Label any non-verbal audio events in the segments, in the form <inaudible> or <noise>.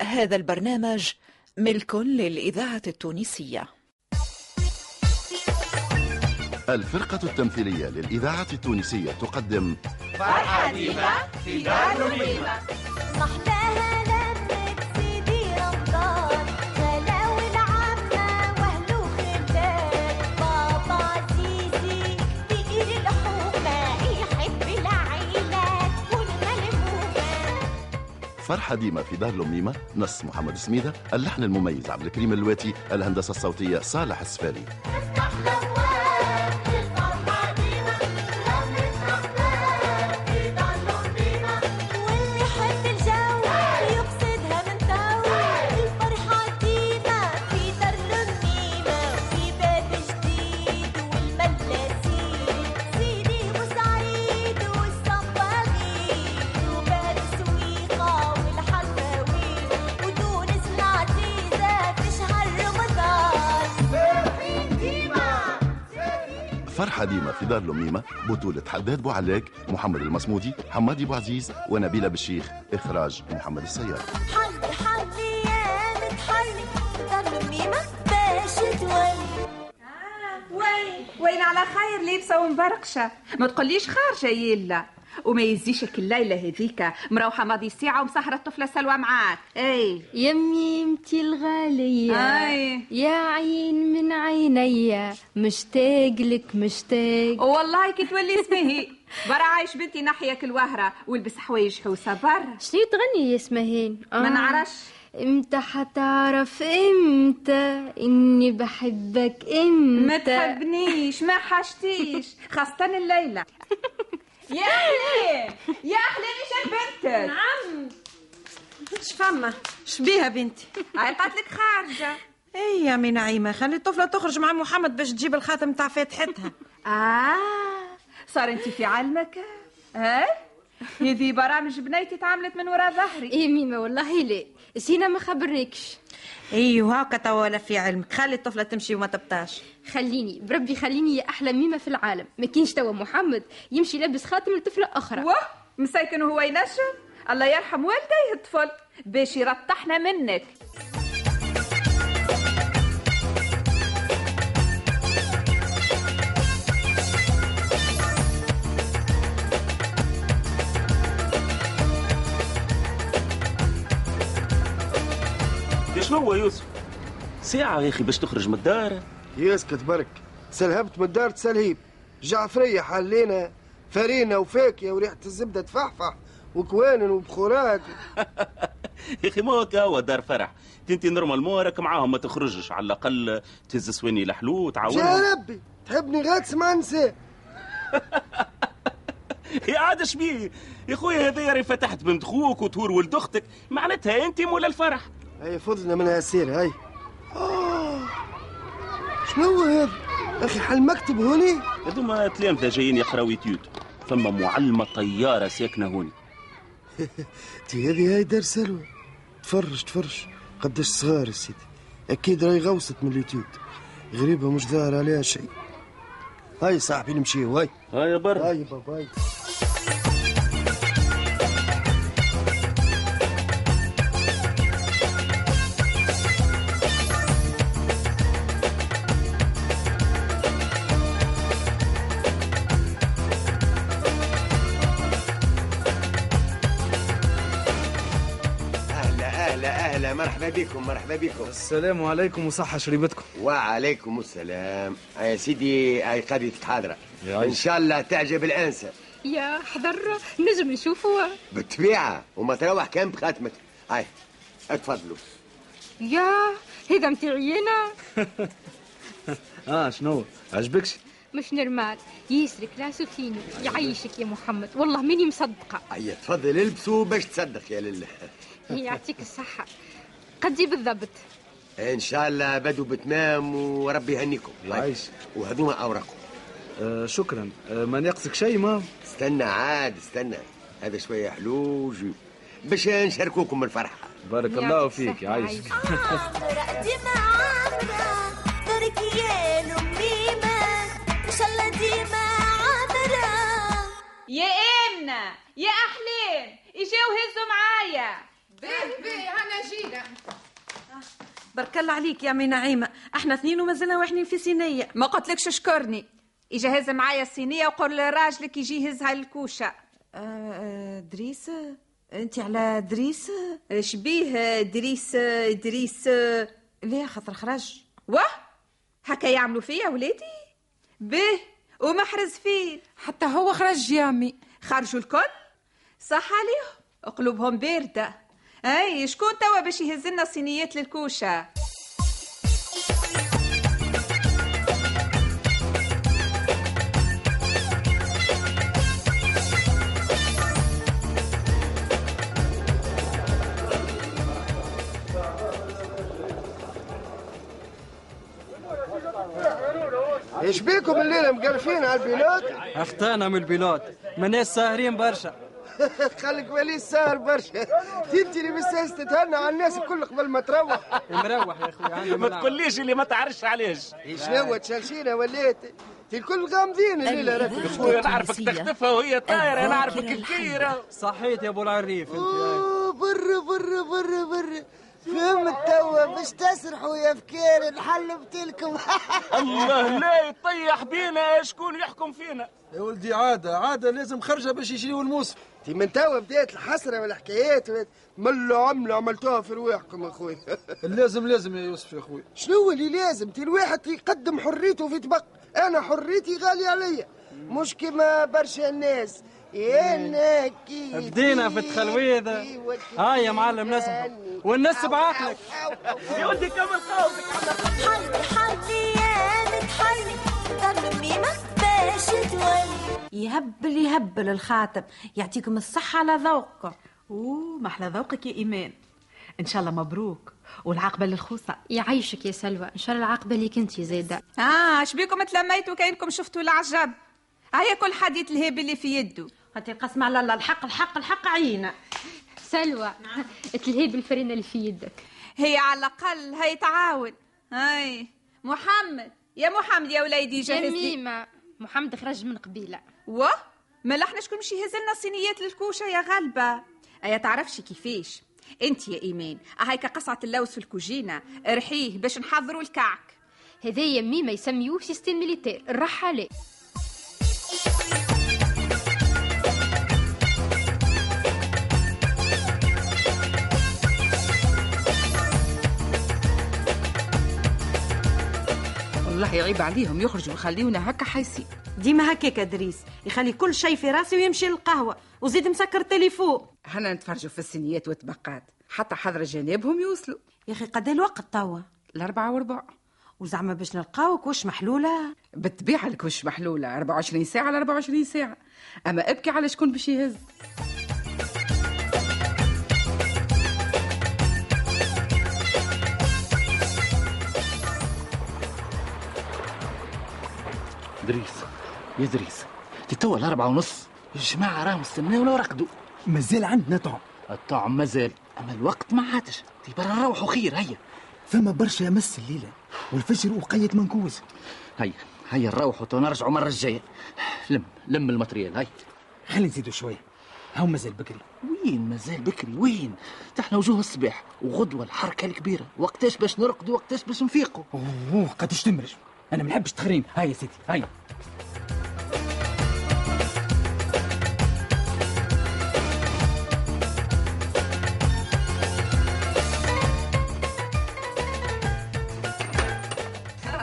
هذا البرنامج ملك للإذاعة التونسية. الفرقة التمثيلية للإذاعة التونسية تقدم فرحة ديما في دار رميمة فرحة ديما في دار لميمة نص محمد سميدة اللحن المميز عبد الكريم اللواتي الهندسة الصوتية صالح السفاري. ديما في دار لميمة بطولة حداد بوعلاق محمد المصمودي حمادي بوعزيز ونبيلة بالشيخ إخراج محمد السيار. حلي حلي يا متحلي دار رميمة باش تولي. وين وين على خير لابسة ومبرقشة. ما تقوليش خارجة يلا. وما يزيشك الليلة هذيك. مروحة ماضي ساعة ومسهرة الطفلة سلوى معاك. أي. يمي يمتي الغالية. أي. يا عين من عيني مشتاق لك مشتاق. والله كي تولي اسمه. <laughs> برا عايش بنتي ناحية الوهرة والبس حوايج حوسة. برا شنو تغني يا اسمهين؟ ما نعرفش. إمتى حتعرف؟ إمتى؟ إني بحبك إمتى؟ ما تحبنيش ما حاجتيش خاصة الليلة. <laughs> يا أهلين يا أهلين إيش بنتك. نعم. إيش فما؟ شبيها بنتي؟ قالت لك خارجة. إي يا مي نعيمه خلي الطفلة تخرج مع محمد باش تجيب الخاتم تاع فاتحتها. آه صار أنت في علمك. ها هذه برامج بنيتي تعاملت من وراء ظهري. إيه ميمة والله لا. سينا ما خبرنيكش. أيوه هاكا توا ولا في علمك. خلي الطفلة تمشي وما تبطاش. خليني بربي خليني يا أحلى ميمة في العالم. ما كاينش توا محمد يمشي لابس خاتم لطفلة أخرى. واه مساكن وهو ينجم الله يرحم والديه الطفل. باش يرطحنا منك. شنو يوسف؟ ساعة يا أخي باش تخرج من الدار؟ يسكت برك. سلهبت من الدار تسلهيب. جعفرية حلينا فرينة وفاكهة وريحة الزبدة تفحفح وكوانن وبخورات <laughs> يا أخي ما هو هو دار فرح؟ انت نورمالمون راك معاهم ما تخرجش على الأقل تهز سواني لحلو تعاونهم يا ربي تحبني غاتس مع نساء يا عاد شبيه. يا خويا هذا راه فتحت بنت خوك وتهور ولد أختك. معناتها انت مولا الفرح. هيا فضلنا منها سير هاي. آه. شنو هذا؟ أخي حل مكتب هوني؟ هذوما تلامذة جايين يقراو étude ثم معلمة طيارة ساكنة هوني. <laughs> تي هذه هاي دار سلوى. تفرج تفرج. قداش صغار سيدي. أكيد راهي غوصت من اليوتيوب. غريبة مش ظاهر عليها شيء. هاي صاحبي نمشيو هاي. ها يا بر هاي بابا هاي. مرحبا بكم مرحبا بكم. السلام عليكم وصحة شريبتكم. وعليكم السلام. يا سيدي هاي قضية الحاضرة. إن شاء الله تعجب الأنسة. يا حضر نجم نشوفوا بالطبيعة وما تروح كان بخاتمك. هاي اتفضلوا. يا هذا متاعي أنا <laughs> آه شنو؟ عجبكش؟ مش نرمال. يسرك راسه فيني. يعيشك يا محمد. والله ماني مصدقة. هيا تفضل البسوا باش تصدق يا لله. يعطيك الصحة. قدي بالضبط إن شاء الله بدوا بتمام وربي يهنيكم. هاي. يعيش. وهذوما اوراقكم آه شكرا. آه ما ناقصك شيء ما؟ استنى عاد استنى. هذا شوية حلوج. باش نشاركوكم الفرحة. بارك الله فيك يعيشك ديما دارك يا لميمة إن شاء الله ديما يا آمنة يا أحلام إجاو هزوا معايا به به أنا جيت بارك الله عليك يا مي نعيمة. أحنا اثنين ومازلنا واحنين في صينيه ما قلتلكش اشكرني يجهز معايا الصينيه وقول لراجلك يجي يهزها للكوشه آه دريس؟ أنت على دريس؟ شبيه دريس دريس؟ ليه خاطر خرج؟ واه هكا يعملوا فيا ولادي به ومحرز فين حتى هو خرج يامي خرجوا الكل؟ صح عليهم. قلوبهم باردة أي شكون توا باش يهز لنا صينيات للكوشة؟ إيش بيكم الليلة مقرفين على ال belote؟ اخطانا من ال belote. ماناش ساهرين برشا. <laughs> خليك ولي السهر برشا. انت اللي بس تتهنى على الناس الكل قبل ما تروح. مروح يا أخوي عندي ما. تقوليش اللي ما تعرفش علاش. شنو تشلشينا وليت؟ انت الكل غامضين الليلة راك. خويا نعرفك تخطفها وهي طايرة نعرفك الكيره صحيت يا أبو العريف أنت أوه، برا برا برا برا فهمت توا باش تسرحوا يا فكير الحل بتلكم. <laughs> الله لا يطيح بينا شكون يحكم فينا؟ يا ولدي عادة عادة لازم خرجة باش يشريوا الموسم. انت من توا بدات الحسرة والحكايات ملوا عملوا عملتوها في رواحكم أخوي. <laughs> لازم لازم يا يوسف يا أخوي. شنو اللي لازم؟ تي الواحد يقدم حريته في طبق. أنا حريتي غالية عليا. مش كما برشا الناس. أنا كي بدينا في التخلويذ هاي يا معلم نسمع والنسب عقلك يا ولدي كمل قولك حلي حلي يا متحلي ضل ميمة باش تولي يهبل يهبل الخاتم. يعطيكم الصحة على ذوقكم. أوه محلى ذوقك يا إيمان. إن شاء الله مبروك. والعقبه للخوصة. يعيشك يا سلوى. إن شاء الله العاقبة ليك أنت زايده آه اش بيكم تلميتوا كأنكم شفتوا العجب هيا كل حديث الهيب اللي في يده. هاتي قسم على الله. الحق الحق الحق عينا سلوى تلهيب الفرينه اللي في يدك. هي على الأقل هي تعاون. هاي. محمد. يا محمد يا وليدي جهز لي. محمد خرج من قبيلة. و ما إحنا شكون مش يهز لنا صينيات للكوشة يا غلبه أيا تعرفش كيفاش؟ أنت يا إيمان هيك قصعة اللوز في الكوجينة. ارحيه باش نحضروا الكعك. هذايا ميمة يسميوه système militaire الرحالة والله يعيب عليهم يخرجوا ويخليونا هكا حيسين ديما هكاك دريس يخلي كل شيء في راسي ويمشي للقهوة وزيد مسكر التليفون. هنا نتفرجوا في السنيات والطبقات حتى حضر جنابهم يوصلوا. يا أخي قد الوقت توا الأربعة وربع. وزعما باش نلقاوك وش محلولة؟ بالطبيعة لك وش محلولة 24 ساعة على 24 ساعة. أما ابكي على شكون باش يهز. دريس يا دريس تي توا الأربعة ونص. الجماعة راهم استناونا ورقدوا مازال عندنا طعم. الطعم مازال. أما الوقت ما عادش. تي برا نروحوا خير هيا. فما برشا مس الليلة. والفجر وقيت منكوز. هيا هيا نروحوا تو نرجعوا مرة الجاية. لم لم ال matériel هيا. خلي نزيدوا شوية. هاو مازال بكري؟ وين مازال بكري؟ وين؟ تحنا وجوه الصباح وغدوة الحركة الكبيرة. وقتاش باش نرقدوا وقتاش باش نفيقوا. أوه قداش تمرج. أنا ما نحبش تخرين. هاي يا سيدي هاي.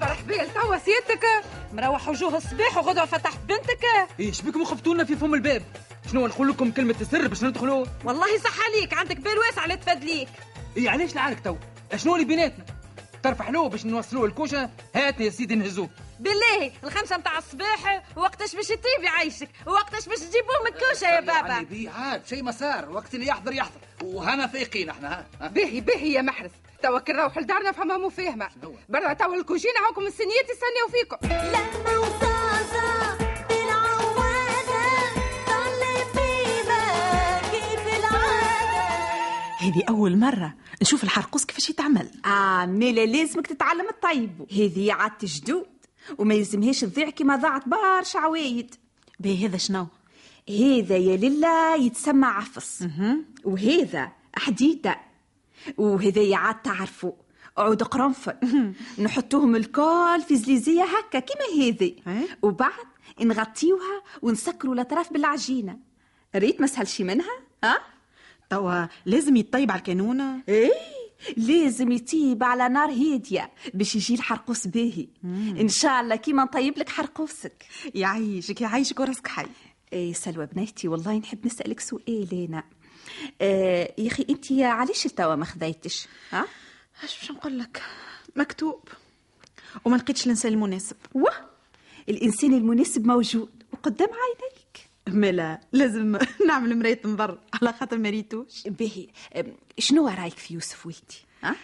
مرحبا توا سيادتك. مروح وجوه الصباح وغدوة فتحت بنتك. إيش بكم خفتونا في فم الباب؟ شنو نقول لكم كلمة السر باش ندخلوا؟ والله صح عليك عندك بال واسع لتفدليك اي علاش نعارك تو شنو اللي بيناتنا؟ ترفع له باش نوصلوه الكوشة؟ هاتنا يا سيدي نهزوه بالله الخمسة متاع الصباح وقتاش باش يطيب يعيشك وقتاش باش تجيبوه من الكوشة يا بابا. يعني بي عاد شيء مسار وقت اللي يحضر يحضر. وهنا فايقين إحنا ها. باهي باهي يا محرز توا كي نروح لدارنا فما مو فاهمة برا توا الكوجينة هاكم الصينيات يستناو فيكم. لما وصاصة هذه أول مرة. نشوف الحرقوس كيفاش يتعمل. آه ميلا لازمك تتعلم الطيب. هذه عادة جدود وما يلزمهاش تضيع كما ضاعت برشا عوايد. باهي هذا شنو؟ هذا يا لله يتسمى عفص. وهذا حديدة وهذا عاد تعرفوا عود قرنفل نحطوهم الكل في زليزية هكا كيما هذي. وبعد نغطيوها ونسكروا الأطراف بالعجينة. ريت ما سهلش منها؟ ها؟ توا لازم يطيب على الكانونة إيه لازم يطيب على نار هادية باش يجي الحرقوس باهي. إن شاء الله كيما نطيب لك حرقوسك. يعيشك يعيشك وراسك حي. إيه سلوى بنيتي والله نحب نسألك سؤال أنا. آه يا أخي أنت علاش توا ما خذيتش؟ ها؟ اش باش نقول لك؟ مكتوب. وما لقيتش الإنسان المناسب. واه الإنسان المناسب موجود وقدام عينيك ملا لازم <laughs> نعمل مراية نظر على خاطر ما ريتوش. باهي. شنو رايك في يوسف ولدي ها؟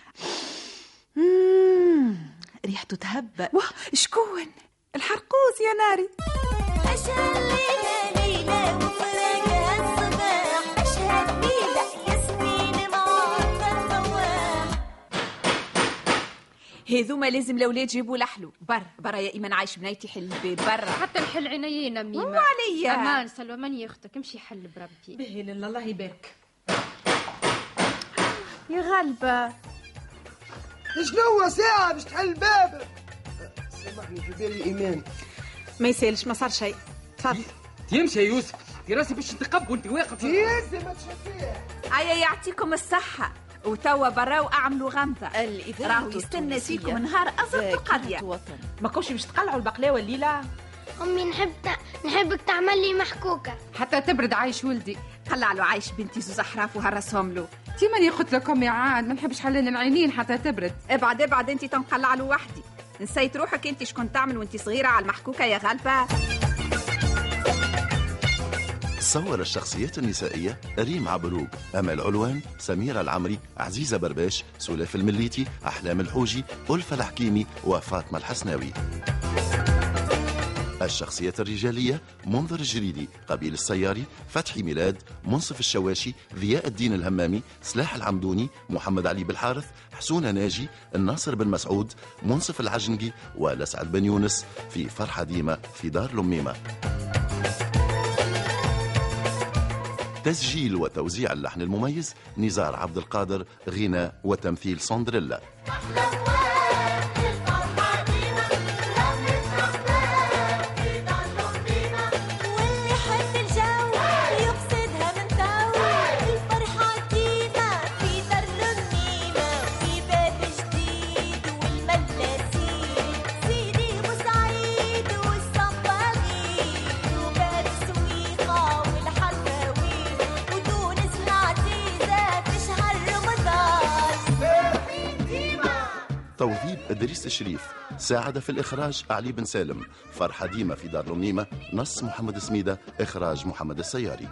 ريحته تهبى واه. شكون؟ الحرقوس يا ناري. أشهد ليلة ليلة وفراقها هذوما لازم الاولاد يجيبوا لحلو. برا برا يا ايمن عايش بنيتي حل الباب برا. حتى نحل عينينا ميمة وعليا؟ أمان سلوى ماني أختك؟ امشي حل بربي. به لله الله يبارك. يا غلبة شنو ساعة باش تحل الباب؟ سامحني في بالي إيمان. ما يسالش ما صار شيء. تفضل. يمشي يا يوسف في راسي باش تقب وانت واقف. يزي ما تشفيه ايا يعطيكم الصحة. وتوا برا واعملوا الإذاعة راهو يستنى فيكم نهار أزرق القضية ما كوش باش تقلعوا البقلاوة الليلة؟ أمي نحب نحبك تعمل لي محكوكة. حتى تبرد عايش ولدي. قلع له عايش بنتي زوز أحراف وهرسهم له. تي ماني قلت لكم يا عاد ما نحبش حلل العينين حتى تبرد. ابعد ابعد انت تنقلع له وحدي نسيت روحك انت شكون تعمل وانت صغيرة على المحكوكة يا غلبة صور الشخصيات النسائية ريم عبروق أمل علوان سميرة العمري عزيزة برباش سلاف المليتي أحلام الحوجي ألفة الحكيمي وفاطمة الحسناوي. الشخصيات الرجالية منظر الجريدي قبيل السياري فتحي ميلاد منصف الشواشي ضياء الدين الهمامي سلاح العمدوني محمد علي بالحارث حسونة ناجي الناصر بن مسعود منصف العجنقي ولسعد بن يونس في فرحة ديمة في دار لميمة. تسجيل وتوزيع اللحن المميز نزار عبد القادر غناء وتمثيل سندريلا توظيب إدريس الشريف. ساعد في الإخراج علي بن سالم. فرحة ديمة في دار لميمة نص محمد سميدة إخراج محمد السياري.